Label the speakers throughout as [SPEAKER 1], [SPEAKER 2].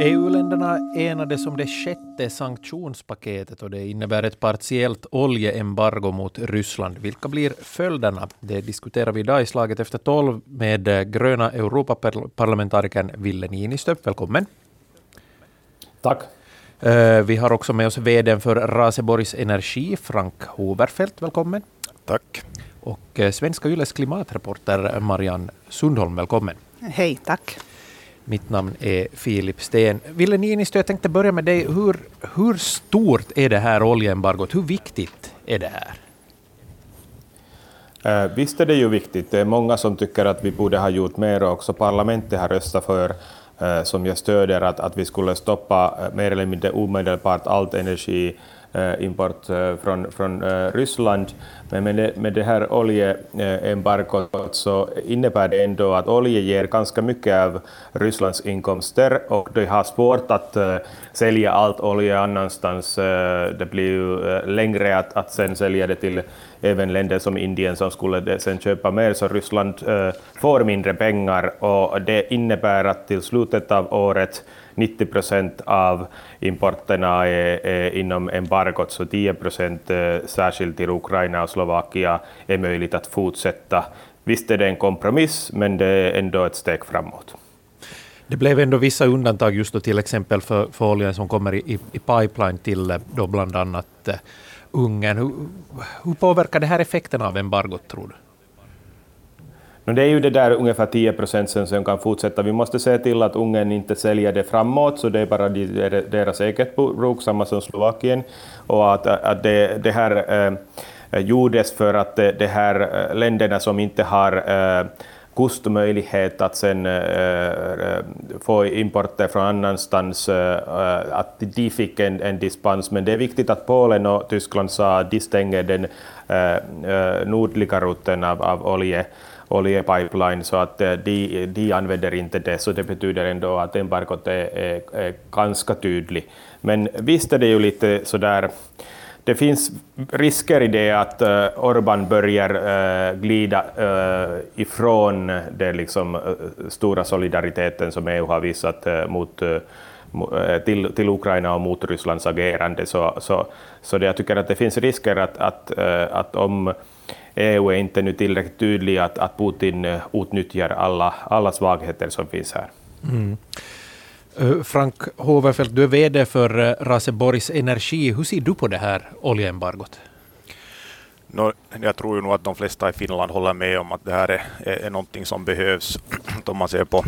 [SPEAKER 1] EU-länderna enades om det sjätte sanktionspaketet och det innebär ett partiellt oljeembargo mot Ryssland. Vilka blir följderna? Det diskuterar vi idag i Slaget efter tolv med gröna Europaparlamentarikern Ville Niinistö. Välkommen.
[SPEAKER 2] Tack.
[SPEAKER 1] Eh, vi har också med oss VD för Raseborgs Energi, Frank Hoverfeldt. Välkommen.
[SPEAKER 3] Tack.
[SPEAKER 1] Och eh, Svenska Yles klimatreporter Marianne Sundholm. Välkommen.
[SPEAKER 4] Hej, tack.
[SPEAKER 1] Mitt namn är Filip Sten. Ville Niinistö, jag tänkte börja med dig. Hur, hur stort är det här oljeembargot? Hur viktigt är det här?
[SPEAKER 2] Eh, visst är det ju viktigt. Det är många som tycker att vi borde ha gjort mer och också parlamentet har röstat för, eh, som jag stöder, att, att vi skulle stoppa eh, mer eller mindre omedelbart allt energiimport Eh, eh, från, från eh, Ryssland. Men med det, med det här oljeembargot eh, så innebär det ändå att olja ger ganska mycket av Rysslands inkomster och de har svårt att eh, sälja allt olja annanstans. Eh, det blir ju längre att, att sen sälja det till även länder som Indien som skulle sen köpa mer, så Ryssland eh, får mindre pengar och det innebär att till slutet av året 90 procent av importerna är, är inom embargot, så 10 procent eh, särskilt till Ukraina och Slovakien är möjligt att fortsätta. Visst är det en kompromiss, men det är ändå ett steg framåt.
[SPEAKER 1] Det blev ändå vissa undantag just då till exempel för, för oljan som kommer i, i pipeline till eh, då bland annat eh, Ungern. Hur, hur påverkar det här effekten av embargot, tror du?
[SPEAKER 2] No, det är ju det där ungefär 10 procent som kan fortsätta. Vi måste se till att Ungern inte säljer det framåt, så det är bara deras eget bruk, samma som Slovakien. Och att, att det, det här eh, eh gjordes för att eh, de här eh, länderna som inte har eh, kustmöjlighet att sen äh, få importer från annanstans, äh, att de fick en, en dispens. Men det är viktigt att Polen och Tyskland sa att de stänger den äh, nordliga rutten av, av olje oljepipeline så att de, de använder inte det, så det betyder ändå att embargot är, är, är ganska tydlig. Men visst är det ju lite sådär det finns risker i det att eh, Orban börjar eh, glida eh, ifrån den liksom, stora solidariteten som EU har visat mot, till, till Ukraina och mot Rysslands agerande. Så, så, så det, jag tycker att det finns risker att, att, att om EU är inte nu tillräckligt tydlig att, att Putin utnyttjar alla, alla svagheter som finns här. Mm.
[SPEAKER 1] Eh, Frank Hoverfeldt, du är VD för eh, Raseborgs Energi. Hur ser du på det här oljeembargot?
[SPEAKER 3] No, jag tror ju nog att de flesta i Finland håller med om att det här är, är, är någonting som behövs. Om man ser på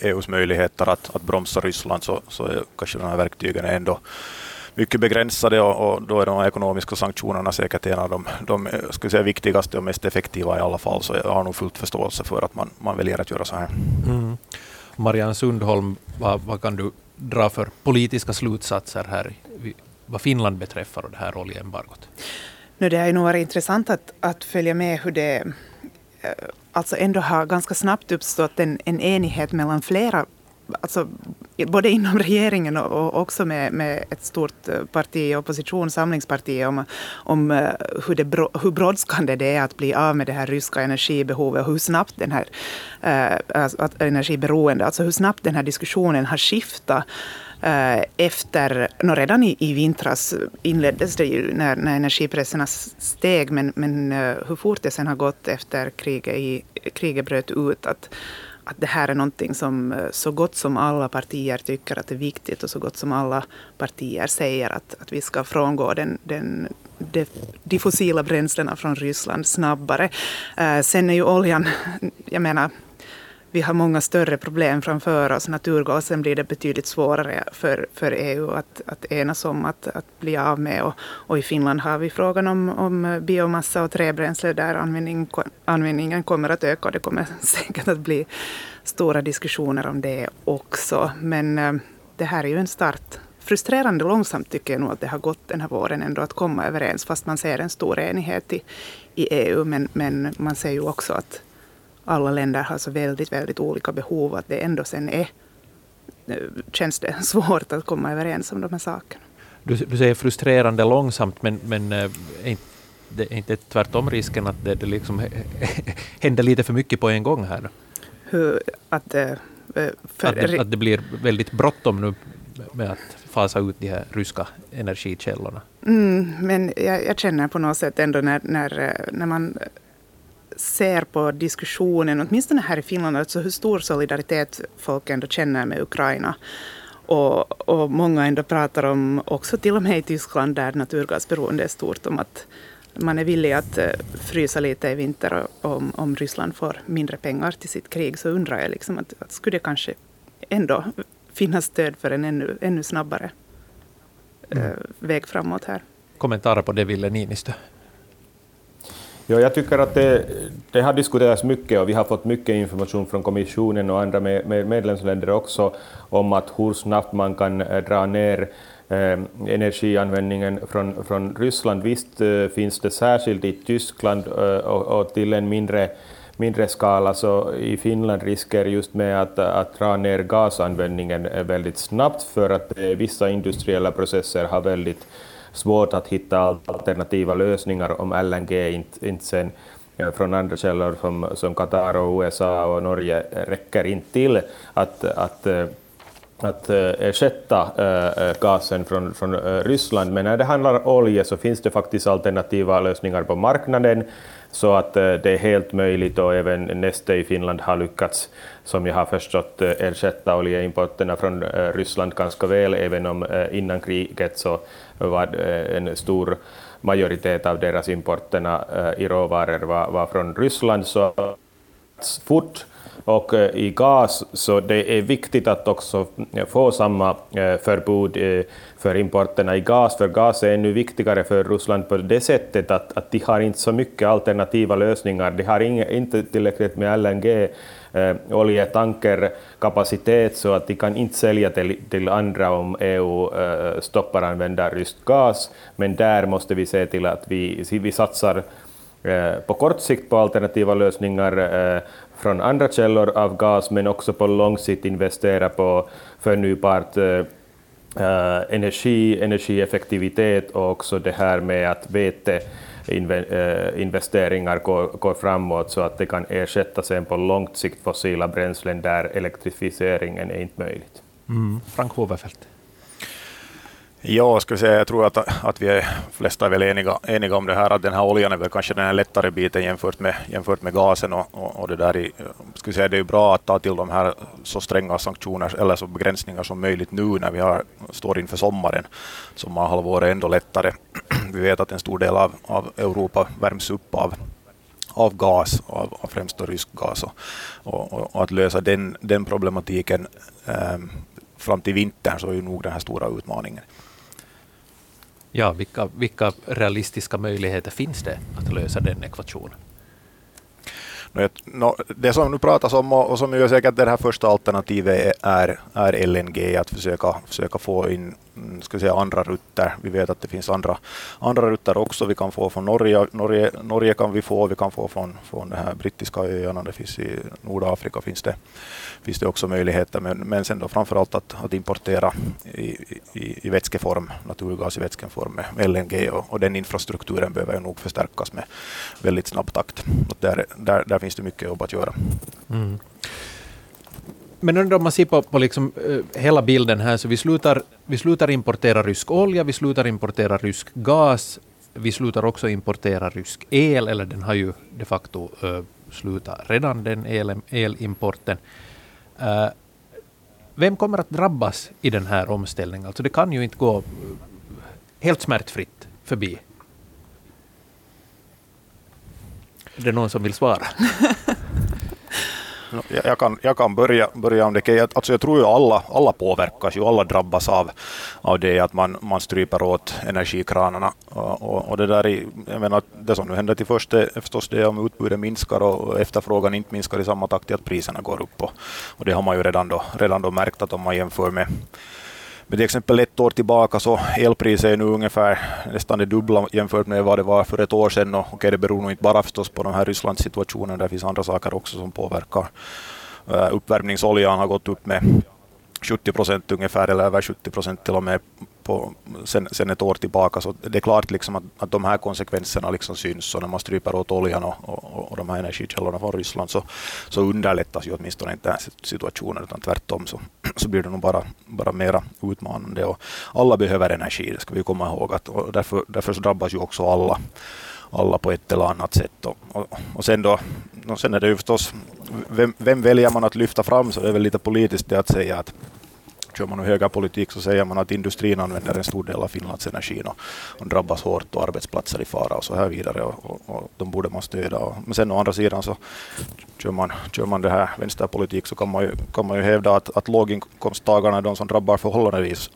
[SPEAKER 3] EUs möjligheter att, att bromsa Ryssland så, så är kanske de här verktygen ändå mycket begränsade och, och, då är de ekonomiska sanktionerna säkert en av de, de skulle säga, viktigaste och mest effektiva i alla fall. Så jag har nog fullt förståelse för att man, man väljer att göra så här. Mm.
[SPEAKER 1] Marianne Sundholm, vad, vad kan du dra för politiska slutsatser här vad Finland beträffar och det här oljeembargot?
[SPEAKER 4] Nu, det har ju nog varit intressant att, att följa med hur det eh, alltså ändå har ganska snabbt uppstått en, en enighet mellan flera alltså, både inom regeringen och, också med, med ett stort eh, parti i opposition, Samlingspartiet, om, om eh, hur, det, hur brådskande det är att bli av med det här ryska energibehovet och hur snabbt den här äh, alltså, energiberoende, alltså hur snabbt den här diskussionen har skiftat efter, no, redan i, i vintras inleddes det ju när, när energipriserna steg, men, men hur fort det sen har gått efter kriget, i, kriget bröt ut, att, att det här är någonting som eh, så gott som alla partier tycker att det är viktigt och så gott som alla partier säger att, att vi ska frångå den, den, de, de fossila bränslena från Ryssland snabbare. Eh, sen är ju oljan, jag menar, vi har många större problem framför oss. Naturgasen blir det betydligt svårare för, för EU att, att enas om att, att bli av med. Och, och i Finland har vi frågan om, om biomassa och träbränsle där användning, användningen kommer att öka. Och det kommer säkert att bli stora diskussioner om det också. Men eh, det här är ju en start frustrerande långsamt tycker jag nog att det har gått den här våren ändå att komma överens, fast man ser en stor enighet i, i EU. Men, men man ser ju också att alla länder har så väldigt, väldigt olika behov att det ändå sen är, eh, känns det svårt att komma överens om de här sakerna.
[SPEAKER 1] Du, du säger frustrerande långsamt, men, men eh, är det är inte tvärtom risken att det, det liksom händer lite för mycket på en gång här?
[SPEAKER 4] Hur, att, eh,
[SPEAKER 1] för... Att det, att det blir väldigt bråttom nu med att fasa ut de här ryska energikällorna.
[SPEAKER 4] Mm, men jag, jag, känner på något sätt ändå när, när, när man ser på diskussionen, åtminstone här i Finland, alltså hur stor solidaritet folk ändå känner med Ukraina. Och, och många ändå pratar om, också till och med i Tyskland där naturgasberoende är stort, om att man är villig att eh, frysa lite i vinter om, om Ryssland får mindre pengar till sitt krig, så undrar jag liksom att, att skulle det kanske ändå finnas stöd för en ännu, ännu snabbare mm. eh, väg framåt här.
[SPEAKER 1] Kommentarer på det, Ville Niinistö?
[SPEAKER 2] Ja, jag tycker att det, det, har diskuterats mycket och vi har fått mycket information från kommissionen och andra med, med medlemsländer också om att hur snabbt man kan eh, dra ner eh, energianvändningen från, från Ryssland. Visst eh, finns det särskilt i Tyskland eh, och, och, till en mindre, mindre skala, så i Finland risker just med att, att dra ner gasanvändningen eh, väldigt snabbt för att eh, vissa industriella processer har väldigt svårt att hitta alternativa lösningar om LNG inte, inte sen eh, från andra källor som, som Qatar och USA och Norge räcker inte till att, att eh, att eh, ersätta gasen från, från Ryssland, men när det handlar om olja så finns det faktiskt alternativa lösningar på marknaden, så att eh, det är helt möjligt och även Neste i Finland har lyckats, som jag har förstått, eh, ersätta oljeimporterna från eh, Ryssland ganska väl, även om innan kriget så var en stor majoritet av deras importerna i råvaror var, var från Ryssland. Så fort och eh, i gas så det är viktigt att också eh, få samma eh, förbud för importerna i gas, för gas är ännu viktigare för Ryssland på det sättet att, att de har inte så mycket alternativa lösningar. De har inga, inte tillräckligt med LNG, eh, oljetankerkapacitet, så att de kan inte sälja till, till andra om EU eh, stoppar använda rysk gas. Men där måste vi se till att vi, vi satsar på kort sikt på alternativa lösningar från andra källor av gas, men också på lång sikt investera på förnybart uh, energi, energieffektivitet och också det här med att veteinvesteringar eh, går, går framåt så att det kan ersätta sen på långt sikt fossila bränslen där elektrifieringen är inte möjligt.
[SPEAKER 1] Mm. Frank Hoverfeldt.
[SPEAKER 3] Ja, ska säga, jag tror att, att vi är flesta är väl eniga, eniga om det här, att den här oljan är väl kanske den här lättare biten jämfört med, jämfört med gasen och, och, och det där i, ska säga, det är bra att ta till de här så stränga sanktioner eller så begränsningar som möjligt nu när vi har, står inför sommaren. Sommarhalvåret är ändå lättare. vi vet att en stor del av, av Europa värms upp av av gas, av, av främst rysk gas. Och, och, och, att lösa den, den problematiken eh, fram till vintern så är ju nog den här stora utmaningen.
[SPEAKER 1] Ja, vilka, vilka realistiska möjligheter finns det att lösa den ekvationen?
[SPEAKER 3] Det som nu pratas om och som ju säkert det här första alternativet är, är LNG, att försöka, försöka få in Mm, ska säga, andra rutter. Vi vet att det finns andra, andra rutter också. Vi kan få från Norge, Norge, Norge kan vi få, vi kan få från, från de här brittiska öarna, det finns i Nordafrika finns det, finns det också möjligheter. Men, men sen då framförallt att, att importera i, i, i vätskeform, naturgas i vätskeform med LNG och, och den infrastrukturen behöver ju nog förstärkas med väldigt snabb takt. Och där, där, där finns det mycket jobb att göra. Mm.
[SPEAKER 1] Men om man ser på, på liksom, uh, hela bilden här, så vi slutar, vi slutar importera rysk olja, vi slutar importera rysk gas, vi slutar också importera rysk el, eller den har ju de facto uh, slutat redan, den el, elimporten. Uh, vem kommer att drabbas i den här omställningen? Alltså det kan ju inte gå helt smärtfritt förbi. Är det någon som vill svara?
[SPEAKER 3] Jag kan, jag kan börja, börja om det. Alltså jag tror ju alla, alla påverkas, ju, alla drabbas av, av det att man, man stryper åt energikranarna. Och, och, det, där jag menar, det som nu händer till först är förstås det om utbudet minskar och efterfrågan inte minskar i samma takt att priserna går upp. Och, och det har man ju redan då, redan då märkt att om man jämför med men till exempel ett år tillbaka så elpriset är nu ungefär nästan det dubbla jämfört med vad det var för ett år sedan. Och okay, det beror nog inte bara förstås på den här Rysslandssituationen, det finns andra saker också som påverkar. Eh, uppvärmningsoljan har gått upp med 70 procent ungefär, eller över 70 procent till och med på, sen, sen ett år tillbaka. Så det är klart liksom att, att de här konsekvenserna liksom syns och när man stryper åt oljan och, och, och de här energikällorna från Ryssland så, så underlättas ju åtminstone inte den situationen utan tvärtom så, så blir det nog bara, bara mera utmanande. Och alla behöver energi, det ska vi komma ihåg. Att, och därför, därför så drabbas ju också alla alla på ett eller annat sätt. Och, och, och sen, då, och sen är det ju förstås, vem, vem, väljer man att lyfta fram så det är väl lite politiskt det att säga att kör man högerpolitik så säger man att industrin använder en stor del av Finlands energi och, och drabbas hårt och arbetsplatser i fara och så här vidare och, och, och de borde man stödja. Och, men sen å andra sidan så kör man, kör man det här vänsterpolitik så kan man ju, kan man ju hävda att, att låginkomsttagarna är de som drabbar förhållandevis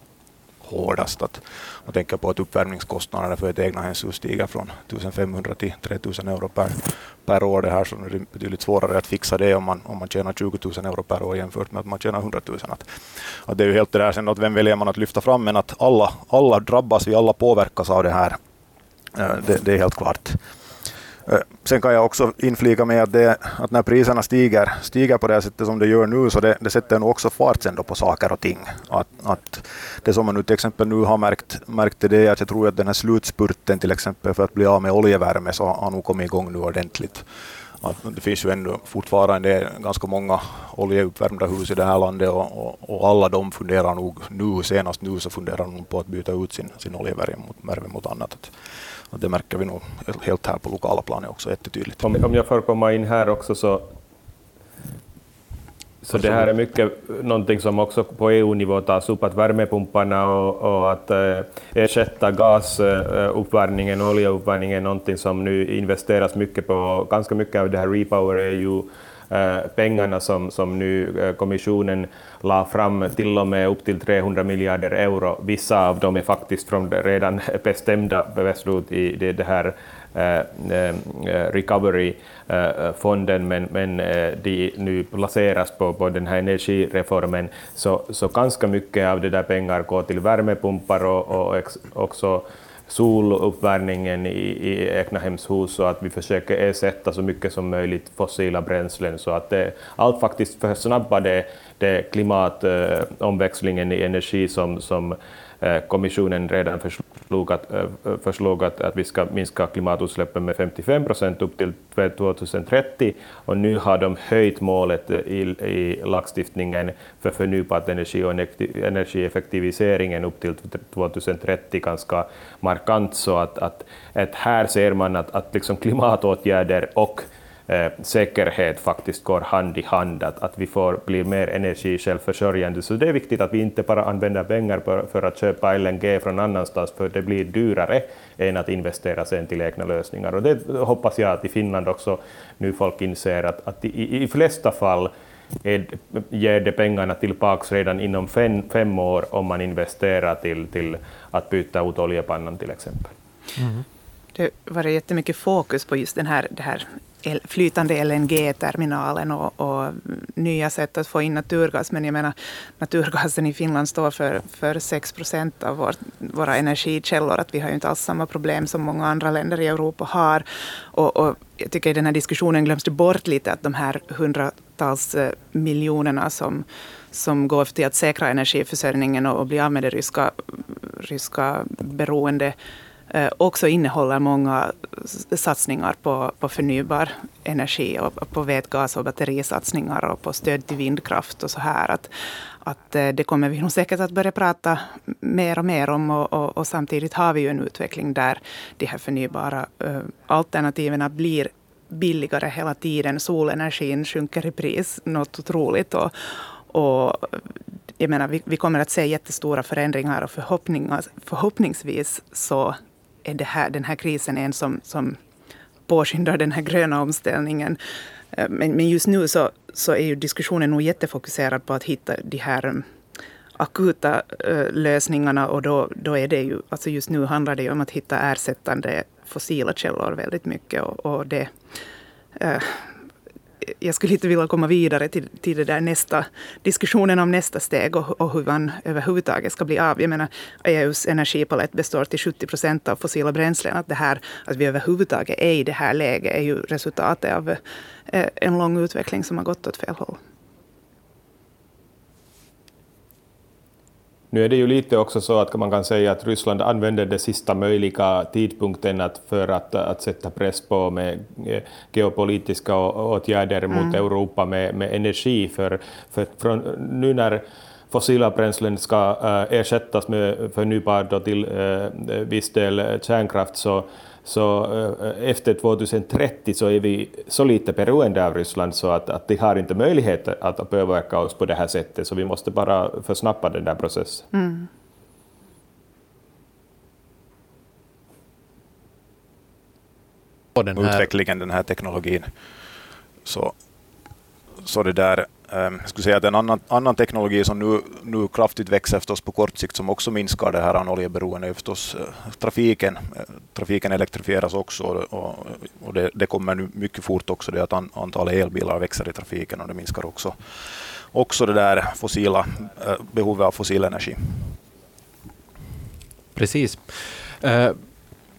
[SPEAKER 3] hårdast. Att man tänker på att uppvärmningskostnaderna för ett egnahemshus stiger från 1500 till 3000 euro per, per år. Det här så är det betydligt svårare att fixa det om man, om man tjänar 20 000 euro per år jämfört med att man tjänar 100 000. Att, att det är ju helt det där sen att vem väljer man att lyfta fram men att alla, alla drabbas, vi alla påverkas av det här. Eh, det, det är helt klart. Eh, sen kan jag också inflika med att, det, att när priserna stiger, stiger på det sättet som det gör nu, så det, det sätter nog också fart sen på saker och ting. Att, att det som man nu till exempel nu har märkt, märkt det är att jag tror att den här slutspurten till exempel för att bli av med oljevärme så har nog kommit igång nu ordentligt. Att det finns ju ändå fortfarande ganska många oljeuppvärmda hus i det här landet och, och, och, alla de funderar nog nu, senast nu så funderar de på att byta ut sin, sin oljevärme mot, mot annat. Och det märker vi nog helt här på lokala planet också jättetydligt.
[SPEAKER 2] Om, om jag får komma in här också så så det här är mycket någonting som också på EU-nivå tas upp, att värmepumparna och, och att äh, ersätta gasuppvärmningen, eh, äh, oljeuppvärmningen är någonting som nu investeras mycket på. Ganska mycket av det här Repower är ju Eh, pengarna som, som nu eh, kommissionen la fram, till och med upp till 300 miljarder euro. Vissa av dem är faktiskt från redan bestämda beslut i det, det här eh, recovery-fonden, men, men de nu placeras på, på den här energireformen, så, så ganska mycket av de där pengar går till värmepumpar och, och också soluppvärmningen i, i egnahemshus så att vi försöker ersätta så mycket som möjligt fossila bränslen så att det, allt faktiskt försnabbar det, det klimatomväxlingen i energi som, som eh, kommissionen redan förslog att, eh, förslog att, att vi ska minska klimatutsläppen med 55 procent upp till 2030 och nu har de höjt målet eh, i, i lagstiftningen för förnybar energi och energieffektiviseringen upp till 2030 ganska markant. Så att, att, att här ser man att, att liksom klimatåtgärder och eh, säkerhet faktiskt går hand i hand, att, att vi får bli mer energisjälvförsörjande. Så det är viktigt att vi inte bara använder pengar för, för att köpa LNG från annanstans, för det blir dyrare än att investera sen till egna lösningar. Och det hoppas jag att i Finland också nu folk inser att, att i, i flesta fall är, ger det pengarna tillbaka redan inom fem, fem år om man investerar till, till att byta ut oljepannan till exempel. Mm.
[SPEAKER 4] Det var jättemycket fokus på just den här, det här flytande LNG-terminalen och, och, nya sätt att få in naturgas. Men jag menar, naturgasen i Finland står för, för 6 procent av vår, våra energikällor. Att vi har ju inte alls samma problem som många andra länder i Europa har. Och, och jag tycker i den här diskussionen glöms det bort lite att de här hundratals eh, miljonerna som, som går till att säkra energiförsörjningen och, och bli av med det ryska, ryska beroendet Eh, också innehåller många satsningar på, på förnybar energi och på vätgas och batterisatsningar och på stöd till vindkraft och så här. Att, att eh, det kommer vi nog säkert att börja prata mer och mer om och, och, och samtidigt har vi ju en utveckling där de här förnybara eh, alternativen blir billigare hela tiden. Solenergin sjunker i pris något otroligt. Och, och jag menar, vi, vi kommer att se jättestora förändringar och förhoppningsvis så är det här, den här krisen en som, som påskyndar den här gröna omställningen. Eh, men, men just nu så, så är ju diskussionen nog jättefokuserad på att hitta de här mm, akuta eh, lösningarna och då, då är det ju, alltså just nu handlar det ju om att hitta ersättande fossila källor väldigt mycket och, och det eh, jag skulle inte vilja komma vidare till, till det där nästa diskussionen om nästa steg och, och hur man överhuvudtaget ska bli av. Jag menar, EUs energipalett består till 70 procent av fossila bränslen. Att, det här, att vi överhuvudtaget är i det här läget är ju resultatet av eh, en lång utveckling som har gått åt fel håll.
[SPEAKER 2] Nu är det ju lite också så att man kan säga att Ryssland använder den sista möjliga tidpunkten att för att, att sätta press på med eh, geopolitiska åtgärder mot mm. Europa med, med energi. För, för från, nu när fossila bränslen ska äh, ersättas med förnybar till äh, viss del kärnkraft så så äh, efter 2030 så är vi så lite beroende av Ryssland så att, att de har inte möjlighet att påverka oss på det här sättet, så vi måste bara försnappa den där processen. Mm.
[SPEAKER 3] Den här... Utvecklingen, den här teknologin. Så, så det där Ehm, jag skulle säga att en annan, annan teknologi som nu, nu kraftigt växer förstås på kort sikt som också minskar det här oljeberoendet är förstås eh, trafiken. Eh, trafiken elektrifieras också och, och det, det, kommer nu mycket fort också det att antalet elbilar växer i trafiken och det minskar också, också det där fossila, eh, behovet av fossil energi.
[SPEAKER 1] Precis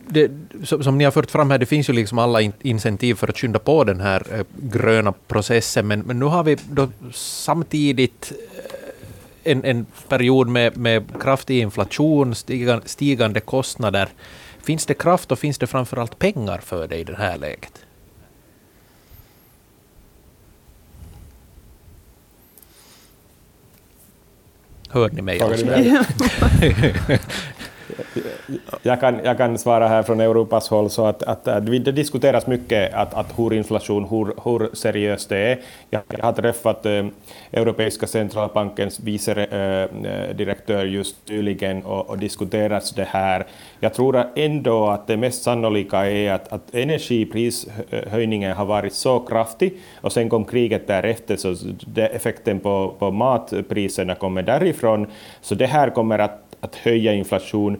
[SPEAKER 1] det, som ni har fört fram här, det finns ju liksom alla in, incentiv för att skynda på den här eh, gröna processen, men, men nu har vi då samtidigt eh, en, en period med, med kraftig inflation, stigande, stigande kostnader. Finns det kraft och finns det framförallt pengar för det i det här läget? Hör ni mig?
[SPEAKER 2] jag, kan, jag kan svara här från Europas håll, så att, att, att det diskuteras mycket att, att hur inflation, hur, hur seriöst det är. Jag, jag har träffat eh, Europeiska centralbankens vice eh, eh direktör just nyligen och, och diskuterat det här. Jag tror ändå att det mest sannolika är att, att energiprishöjningen har varit så kraftig och sen kom kriget därefter, så det, effekten på, på matpriserna kommer därifrån. Så det här kommer att att höja inflation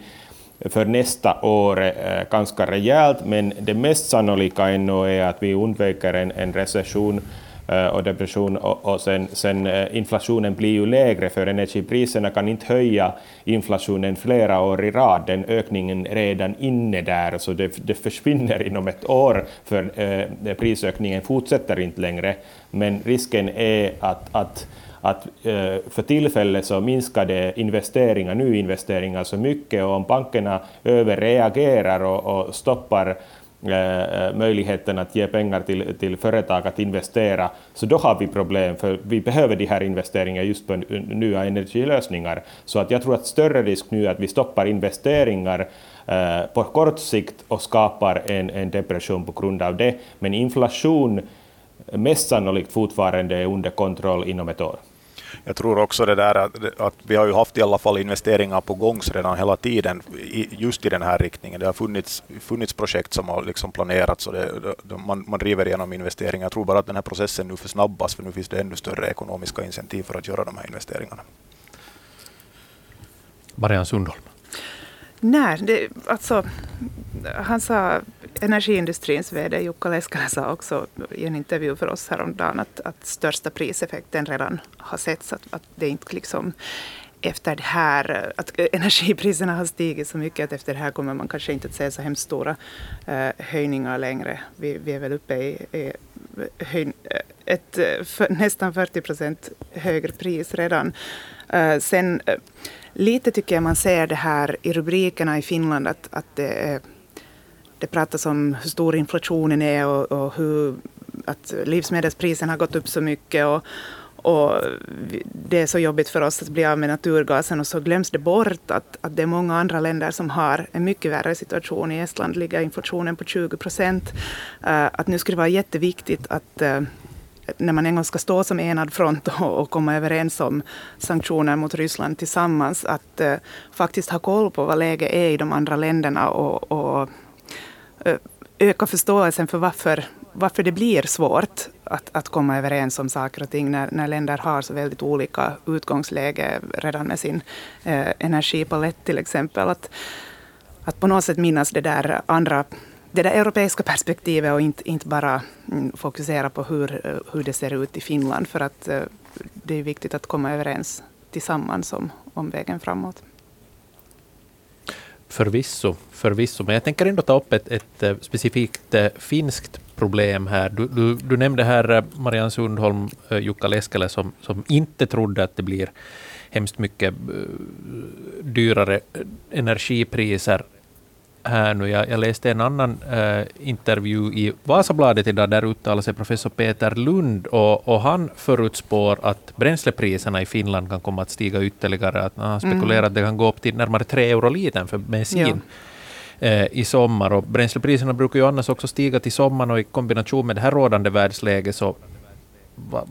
[SPEAKER 2] för nästa år eh, ganska rejält, men det mest sannolika ännu är att vi undviker en, en recession eh, och depression och, och sen, sen, eh, inflationen blir ju lägre för energipriserna kan inte höja inflationen flera år i rad. Den ökningen är redan inne där så det, det försvinner inom ett år för eh, prisökningen fortsätter inte längre. Men risken är att, att att eh, för tillfället så minskade investeringar, nyinvesteringar så mycket och om bankerna överreagerar och, och stoppar eh, möjligheten att ge pengar till, till företag att investera, så då har vi problem, för vi behöver de här investeringarna just på nya energilösningar. Så att jag tror att större risk nu är att vi stoppar investeringar eh, på kort sikt och skapar en, en depression på grund av det. Men inflation mest sannolikt fortfarande är under kontroll inom ett år.
[SPEAKER 3] Jag tror också det där att, att, vi har ju haft i alla fall investeringar på gång redan hela tiden i, just i den här riktningen. Det har funnits, funnits projekt som har liksom planerats och det, det, man, man driver igenom investeringar. Jag tror bara att den här processen nu försnabbas för nu finns det ännu större ekonomiska incentiv för att göra de här investeringarna.
[SPEAKER 1] Marianne Sundholm.
[SPEAKER 4] Nej, det, alltså, han sa, energiindustrins VD Jukka Leskala sa också i en intervju för oss häromdagen att, att största priseffekten redan har setts. Att, att det inte liksom efter det här, att energipriserna har stigit så mycket att efter det här kommer man kanske inte att se så hemskt stora eh, höjningar längre. Vi, vi är väl uppe i, i höj, eh, ett för, nästan 40 procent högre pris redan. Eh, sen eh, lite tycker jag man ser det här i rubrikerna i Finland att, att det, det pratas om hur stor inflationen är och, och hur att livsmedelspriserna har gått upp så mycket. Och, och det är så jobbigt för oss att bli av med naturgasen och så glöms det bort att, att det är många andra länder som har en mycket värre situation. I Estland ligger inflationen på 20 procent. Uh, att nu skulle det vara jätteviktigt att uh, när man en gång ska stå som enad front och, och komma överens om sanktioner mot Ryssland tillsammans, att uh, faktiskt ha koll på vad läget är i de andra länderna och, och Eh, öka förståelsen för varför, varför det blir svårt att, att komma överens om saker och ting när, när länder har så väldigt olika utgångsläge redan med sin eh, energipalett till exempel. Att, att på något sätt minnas det där andra det där europeiska perspektivet och inte, inte bara mm, fokusera på hur, eh, hur det ser ut i Finland. För att eh, det är viktigt att komma överens tillsammans om, om vägen framåt.
[SPEAKER 1] Förvisso, förvisso, men jag tänker ändå ta upp ett, ett eh, specifikt eh, finskt problem här. Du, du, du nämnde här eh, Marianne Sundholm, Jukka Leskele, som, som inte trodde att det blir hemskt mycket dyrare energipriser här nu. Jag, jag läste en annan äh, intervju i Vasabladet idag, där uttalar sig professor Peter Lund, och, och han förutspår att bränslepriserna i Finland kan komma att stiga ytterligare. Att han spekulerar mm. att det kan gå upp till närmare 3 euro litern för bensin. Ja. Eh, i sommar. Och bränslepriserna brukar ju annars också stiga till sommaren och i kombination med det här rådande världsläget så va,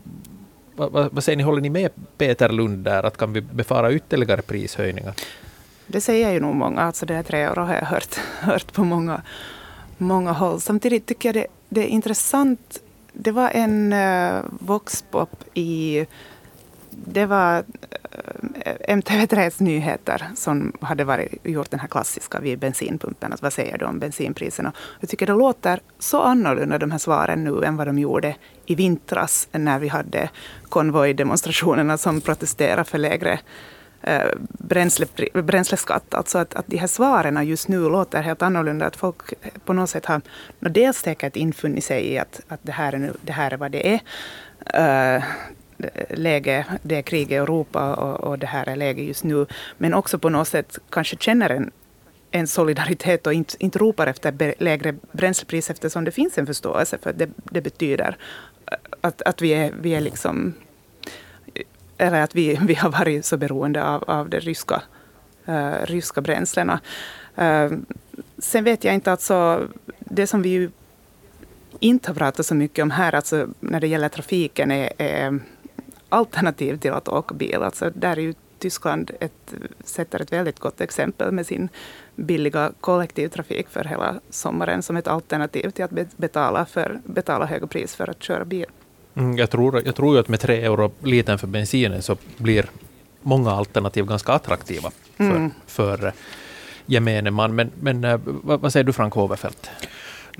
[SPEAKER 1] va, va, vad säger ni, håller ni med Peter Lund där, att kan vi befara ytterligare prishöjningar?
[SPEAKER 4] Det säger ju nog många, alltså det är tre år har jag hört, hört på många, många håll. Samtidigt tycker jag det, det är intressant. Det var en uh, voxpop i det var eh, MTV3s nyheter som hade varit, gjort den här klassiska vid bensinpumpen. Alltså, vad säger du om bensinpriserna? Jag tycker det låter så annorlunda de här svaren nu än vad de gjorde i vintras när vi hade konvojdemonstrationerna som protesterade för lägre Eh, bränsle, bränsleskatt. Alltså att, att de här svaren just nu låter helt annorlunda. Att folk på något sätt har dels säkert infunnit sig i att, att det, här är nu, det här är vad det är. Uh, läge, det är krig i Europa och, och det här är läget just nu. Men också på något sätt kanske känner en, en solidaritet och inte, inte ropar efter lägre bränslepris eftersom det finns en förståelse för att det, det betyder att, att vi är, vi är liksom eller att vi, vi har varit så beroende av, av de ryska, uh, ryska bränslena. Uh, sen vet jag inte, alltså, det som vi ju inte har pratat så mycket om här, alltså, när det gäller trafiken, är, är alternativ till att åka bil. Alltså, där är ju Tyskland ett, sätter ett väldigt gott exempel med sin billiga kollektivtrafik för hela sommaren som ett alternativ till att betala, för, betala höga pris för att köra bil.
[SPEAKER 1] Mm, jag, tror, jag tror ju att med tre euro litern för bensinen så blir många alternativ ganska attraktiva för, mm. för gemene man. Men, men eh, vad, vad säger du Frank Hoverfeldt?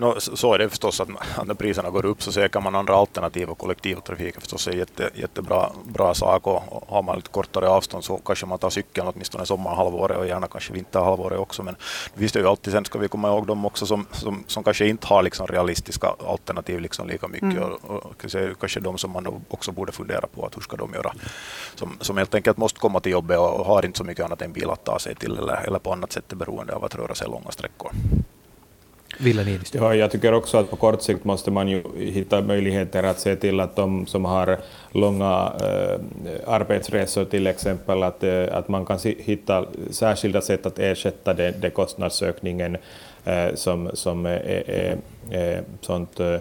[SPEAKER 3] No, så är det förstås att, när priserna går upp så söker man andra alternativ och kollektivtrafiken förstås är jätte, jättebra bra sak och, har man lite kortare avstånd så kanske man tar cykeln åtminstone sommarhalvåret och gärna kanske vinterhalvåret också. Men finns det ju alltid, sen ska vi komma ihåg de också som, som, som kanske inte har liksom realistiska alternativ liksom lika mycket mm. och, och kanske de som man också borde fundera på att hur ska de göra. Som, som helt enkelt måste komma till jobbet och, och har inte så mycket annat än bil att ta sig till eller, eller på annat sätt är beroende av att röra sig långa sträckor.
[SPEAKER 1] Ville Niinistö?
[SPEAKER 2] Ja, jag tycker också att på kort sikt måste man ju hitta möjligheter att se till att de som har långa äh, arbetsresor till exempel, att, äh, att man kan hitta särskilda sätt att ersätta den, kostnadsökningen äh, som, som är, är, är sånt äh,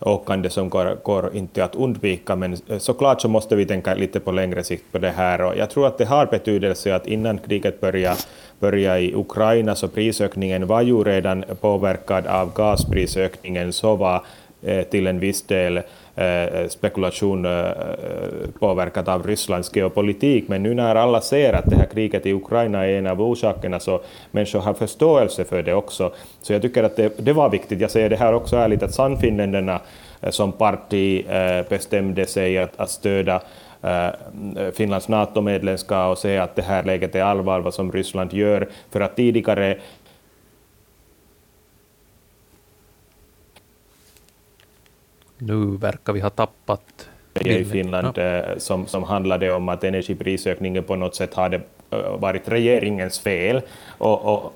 [SPEAKER 2] åkande som går, går, inte att undvika, men eh, såklart så måste vi tänka lite på längre sikt på det här. Och jag tror att det har betydelse att innan kriget började började i Ukraina, så prisökningen var ju redan påverkad av gasprisökningen, så var eh, till en viss del eh, Eh, eh, spekulation eh, påverkat av Rysslands geopolitik. Men nu när alla ser att det här kriget i Ukraina är en av orsakerna, så människor har förståelse för det också. Så jag tycker att det, det var viktigt. Jag säger det här också ärligt, att Sannfinländarna som parti bestämde sig att, att stödja Finlands NATO-medlemskap och säga att det här läget är allvar, vad som Ryssland gör, för att tidigare
[SPEAKER 1] Nu verkar vi ha tappat
[SPEAKER 2] i Finland ja. Eh, som, som handlade om att energiprisökningen på något sätt hade eh, varit regeringens fel. Och, och,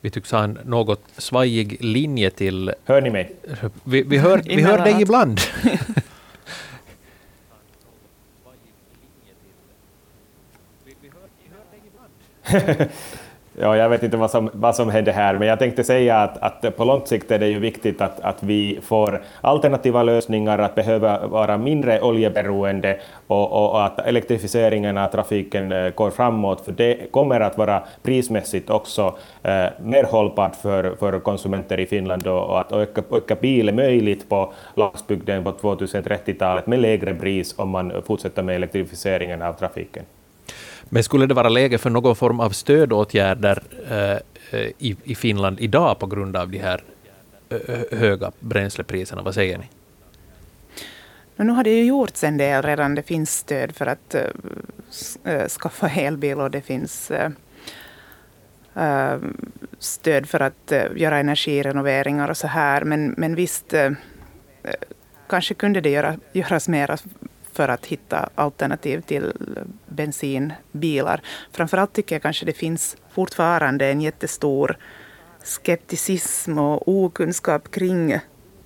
[SPEAKER 1] Vi tycks ha en något svajig linje till...
[SPEAKER 2] Hör ni mig?
[SPEAKER 1] Vi, vi hör, vi hör dig ibland.
[SPEAKER 2] Ja, jag vet inte vad som, vad som händer här, men jag tänkte säga att, att på lång sikt är det ju viktigt att, att vi får alternativa lösningar, att behöva vara mindre oljeberoende och, och, och att elektrifieringen av trafiken eh, går framåt, för det kommer att vara prismässigt också eh, mer hållbart för, för konsumenter i Finland och, och att öka, öka bil är möjligt på landsbygden på 2030-talet med lägre pris om man fortsätter med elektrifieringen av trafiken.
[SPEAKER 1] Men skulle det vara läge för någon form av stödåtgärder eh, i, i Finland idag på grund av de här eh, höga bränslepriserna? Vad säger ni?
[SPEAKER 4] Nu har det ju gjorts en del redan. Det finns stöd för att äh, skaffa elbil och det finns äh, stöd för att äh, göra energirenoveringar och så här. Men, men visst, kanske kunde det göra, göras mer för att hitta alternativ till bensinbilar. Framförallt tycker jag kanske det finns fortfarande en jättestor skepticism och okunskap kring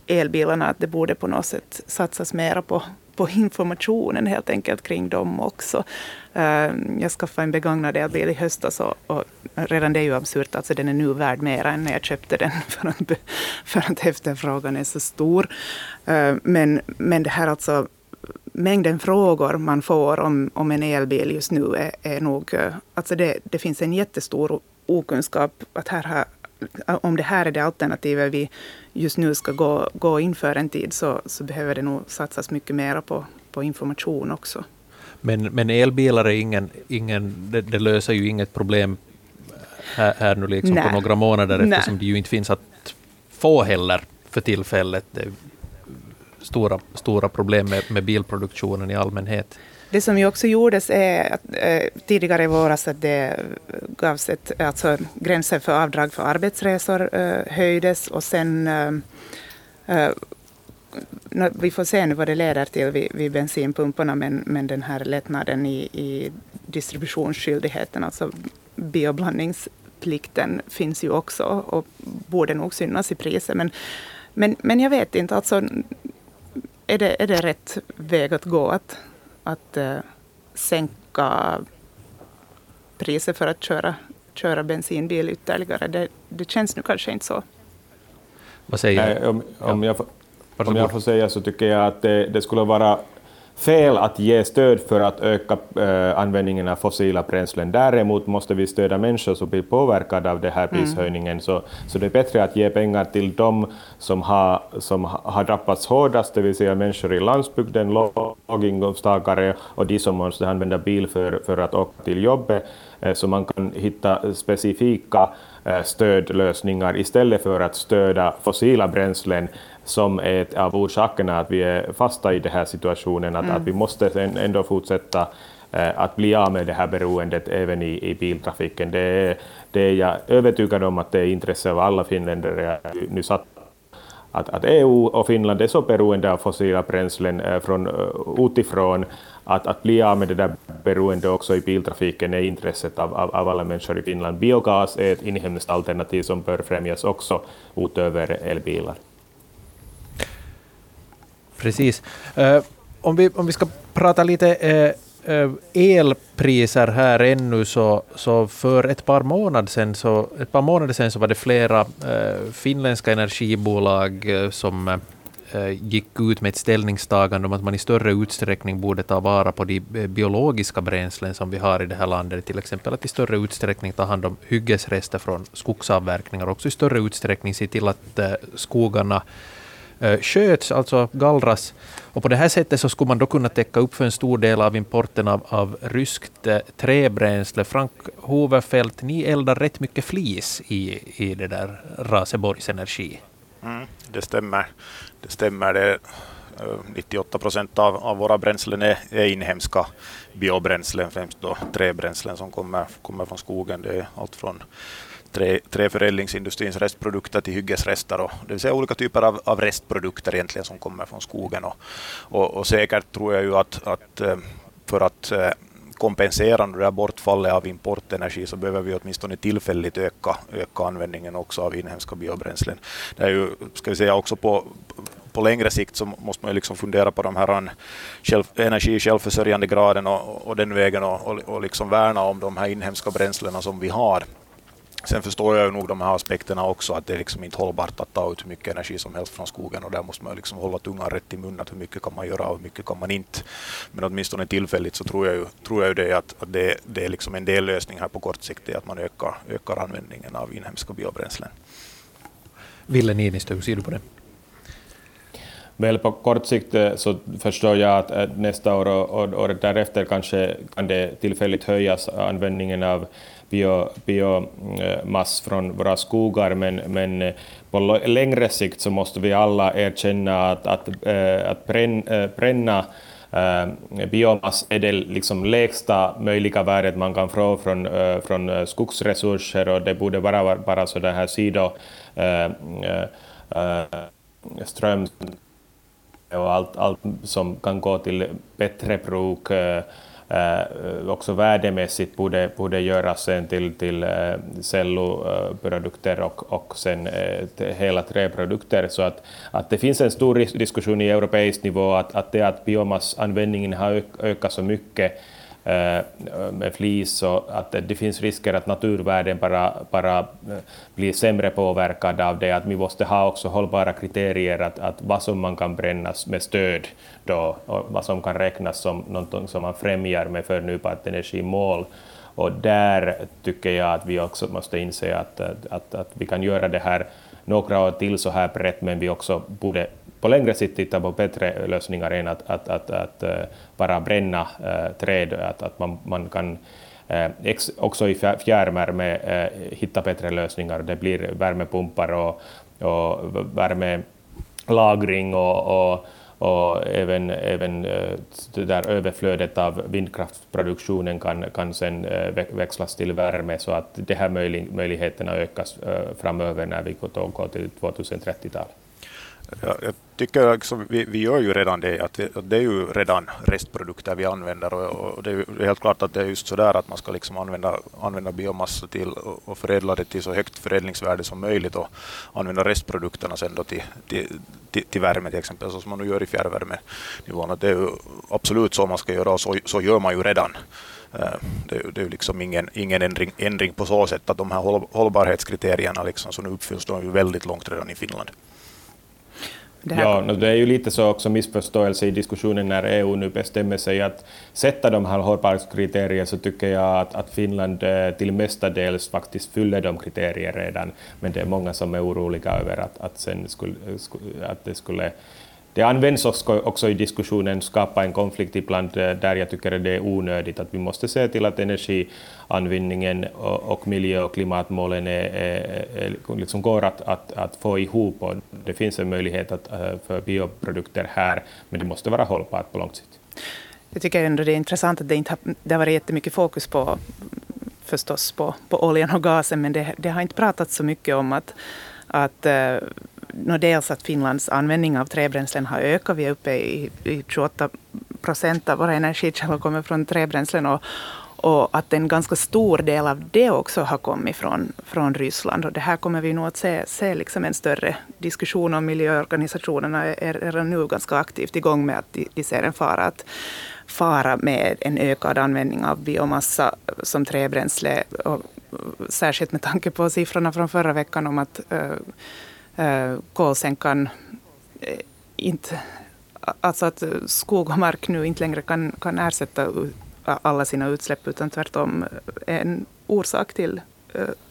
[SPEAKER 4] elbilarna. Att det borde på något sätt satsas mer på, på informationen helt enkelt kring dem också. Eh, jag skaffade en begagnad elbil i höstas och, och, redan det är ju absurt. Alltså den är nu värd mer än när jag köpte den för att, för att efterfrågan är så stor. Eh, men, men det här alltså mängden frågor man får om, om en elbil just nu är, är nog... Eh, alltså det, det finns en jättestor okunskap att här har, om det här är det alternativet vi just nu ska gå, gå in för en tid så, så behöver det nog satsas mycket mer på, på information också.
[SPEAKER 1] Men, men elbilar är ingen, ingen det, det löser ju inget problem här, här nu liksom på några månader eftersom Nej. det ju inte finns att få heller för tillfället. Det stora, stora problem med, med bilproduktionen i allmänhet.
[SPEAKER 4] Det som ju också gjordes är att, eh, tidigare i våras att det gavs ett, alltså gränsen för avdrag för arbetsresor eh, höjdes och sen eh, eh vi får se nu vad det leder till vid, vid bensinpumparna, men, men den här lättnaden i, i distributionsskyldigheten, alltså bioblandningsplikten, finns ju också och borde nog synas i priset. Men, men, men jag vet inte, alltså är det, är det rätt väg att gå att, att uh, sänka priset för att köra, köra bensinbil ytterligare? Det, det känns nu kanske inte så.
[SPEAKER 1] Vad säger
[SPEAKER 2] du? Om, om, ja. jag, om jag får säga så tycker jag att det, det skulle vara fel att ge stöd för att öka äh, användningen av fossila bränslen. Däremot måste vi stödja människor som blir påverkade av den här mm. prishöjningen. Mm. Så, så det är bättre att ge pengar till dem som har, som har drabbats hårdast, det vill säga människor i landsbygden, låginkomsttagare och de som måste använda bil för, för att åka till jobbet, äh, så man kan hitta specifika äh, stödlösningar istället för att stödja fossila bränslen som är ett av orsakerna att vi är fasta i den här situationen, att, mm. att vi måste ändå fortsätta eh, att bli av med det här beroendet även i, i biltrafiken. Det är, det är jag övertygad om att det är intresse av alla finländare nu satt att, att EU och Finland är så beroende av fossila bränslen eh, från uh, utifrån att, att bli av med det där beroendet också i biltrafiken är intresset av, av, av alla människor i Finland. Biogas är ett inhemskt alternativ som bör främjas också utöver elbilar.
[SPEAKER 1] Precis. Uh, om, vi, om vi ska prata lite uh, uh, elpriser här ännu, så, så för ett par månader sedan så, ett par månader sedan så var det flera finländska energibolag som gick ut med ett ställningstagande om att man i större utsträckning borde ta vara på de biologiska bränslen som vi har i det här landet, till exempel att i större utsträckning ta hand om hyggesrester från skogsavverkningar, och också i större utsträckning se till att skogarna Eh, sköts, alltså gallras. Och på det här sättet så skulle man då kunna täcka upp för en stor del av importen av, av ryskt eh, träbränsle. Frank Hoverfeldt, ni eldar rätt mycket flis i, i det där Raseborgs Energi.
[SPEAKER 3] Mm, det stämmer. Det stämmer. Det eh, 98 procent av, av våra bränslen är, är inhemska biobränslen, främst då träbränslen som kommer, kommer från skogen. Det är allt från trä, träförädlingsindustrins restprodukter till hyggesrester, och, det vill säga olika typer av, av restprodukter egentligen som kommer från skogen. Och, och, och säkert tror jag ju att, att eh, för att eh, kompensera det där bortfallet av importenergi så behöver vi åtminstone tillfälligt öka, öka användningen också av inhemska biobränslen. Det är ju, ska vi säga, också på, på längre sikt så måste man liksom fundera på de här eh, själv, energi självförsörjande graden och, och den vägen och, och, och liksom värna om de här inhemska bränslena som vi har. Sen förstår jag ju nog de här aspekterna också, att det är liksom inte hållbart att ta ut hur mycket energi som helst från skogen och där måste man liksom hålla tungan rätt i munnen, hur mycket kan man göra och hur mycket kan man inte. Men åtminstone tillfälligt så tror jag ju, tror jag ju det att, att det, det är liksom en dellösning här på kort sikt, är att man ökar, ökar användningen av inhemska biobränslen.
[SPEAKER 1] Ville Niinistö, hur ser du på det?
[SPEAKER 2] Väl på kort sikt eh, så förstår jag att eh, nästa år och året därefter kanske kan det tillfälligt höjas användningen av biomass eh, från våra skogar, men, men eh, på längre sikt så måste vi alla erkänna att, att, eh, att bränna biomass är det liksom lägsta möjliga värdet man kan få från, från skogsresurser och det borde vara sådana här sido ström och allt, allt som kan gå till bättre bruk eh, också värdemässigt borde, borde göras sen till, till eh, celloprodukter och, och sen eh, hela träprodukter. Så att, att det finns en stor diskussion i europeisk nivå att, att det att biomassanvändningen har ökat så mycket Eh, med flis och att det finns risker att naturvärden bara, bara eh, blir sämre påverkade av det, att vi måste ha också hållbara kriterier, att, att vad som man kan brännas med stöd då, och vad som kan räknas som något som man främjar med förnybart energimål. Och där tycker jag att vi också måste inse att, att, att vi kan göra det här några år till så här brett, men vi också borde på längre sikt titta på bättre lösningar än att, att, att, att eh, bara bränna eh, träd, att, att man, man kan eh, också i fjärrvärme eh, hitta bättre lösningar. Det blir värmepumpar och, och värmelagring och, och och även, även det där överflödet av vindkraftsproduktionen kan, kan sen växlas till värme så att de här möjligheterna ökas framöver när vi går till 2030-talet.
[SPEAKER 3] Jag tycker liksom, vi, vi gör ju redan det, att, vi, att det är ju redan restprodukter vi använder och, och det är helt klart att det är just så där att man ska liksom använda, använda biomassa till och förädla det till så högt förädlingsvärde som möjligt och använda restprodukterna sen då till, till, till, till värme till exempel, så som man nu gör i fjärrvärmenivån. Det är ju absolut så man ska göra och så, så gör man ju redan. Eh, det, det är ju liksom ingen, ingen ändring, ändring på så sätt att de här hållbarhetskriterierna liksom, som nu uppfylls, de är ju väldigt långt redan i Finland.
[SPEAKER 2] Det ja, det är ju lite så också missförståelse i diskussionen när EU nu bestämmer sig att sätta de här hållbarhetskriterier så tycker jag att, att Finland eh, till mestadels faktiskt fyller de kriterier redan, men det är många som är oroliga över att, att, sen skulle, att det skulle det används också i diskussionen skapa en konflikt ibland eh, där jag tycker det är onödigt. Att vi måste se till att energianvändningen och miljö och klimatmålen är, är, är, liksom går att, att, att, få ihop. Och det finns en möjlighet att, eh, för bioprodukter här, men det måste vara hållbart på lång sikt.
[SPEAKER 4] Jag tycker ändå det är intressant att det inte har, det har varit jättemycket fokus på förstås på, på oljan och gasen, men det, det har inte pratats så mycket om att, att eh, dels att Finlands användning av träbränslen har ökat. Vi är uppe i, i 28 procent av våra energikällor kommer från träbränslen. Och, och att en ganska stor del av det också har kommit från, från Ryssland. Och det här kommer vi nog att se, se liksom en större diskussion om. Miljöorganisationerna är redan nu ganska aktivt igång med att de, de ser en fara att fara med en ökad användning av biomassa som träbränsle. Och särskilt med tanke på siffrorna från förra veckan om att uh, kolsänkan eh, inte... Alltså att skog och mark nu inte längre kan, kan ersätta alla sina utsläpp utan tvärtom är en orsak till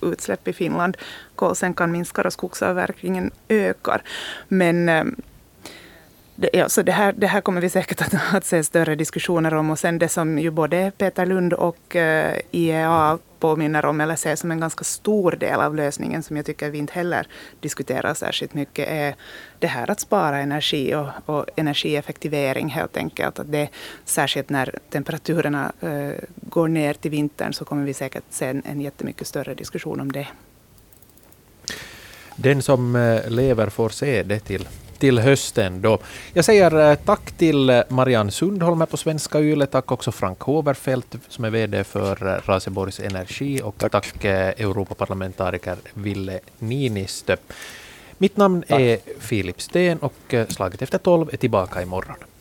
[SPEAKER 4] utsläpp i Finland. Kolsänkan minskar och skogsavverkningen ökar. Men eh, det, ja, så det, här, det här kommer vi säkert att, att se större diskussioner om. Och sen det som ju både Peter Lund och eh, IEA påminner om eller ser som en ganska stor del av lösningen som jag tycker vi inte heller diskuterar särskilt mycket är det här att spara energi och, och energieffektivering helt enkelt. Att det, särskilt när temperaturerna uh, går ner till vintern så kommer vi säkert se en, en jättemycket större diskussion om det.
[SPEAKER 1] Den som eh, lever får se det till till hösten då. Jag säger eh, tack till eh, Marianne Sundholm på Svenska Yle. Tack också Frank Håberfeldt som är VD för eh, Raseborgs Energi och tack, tack Europaparlamentariker Ville Niinistö. Mitt namn tack. är Filip Sten och Slaget efter tolv är tillbaka imorgon.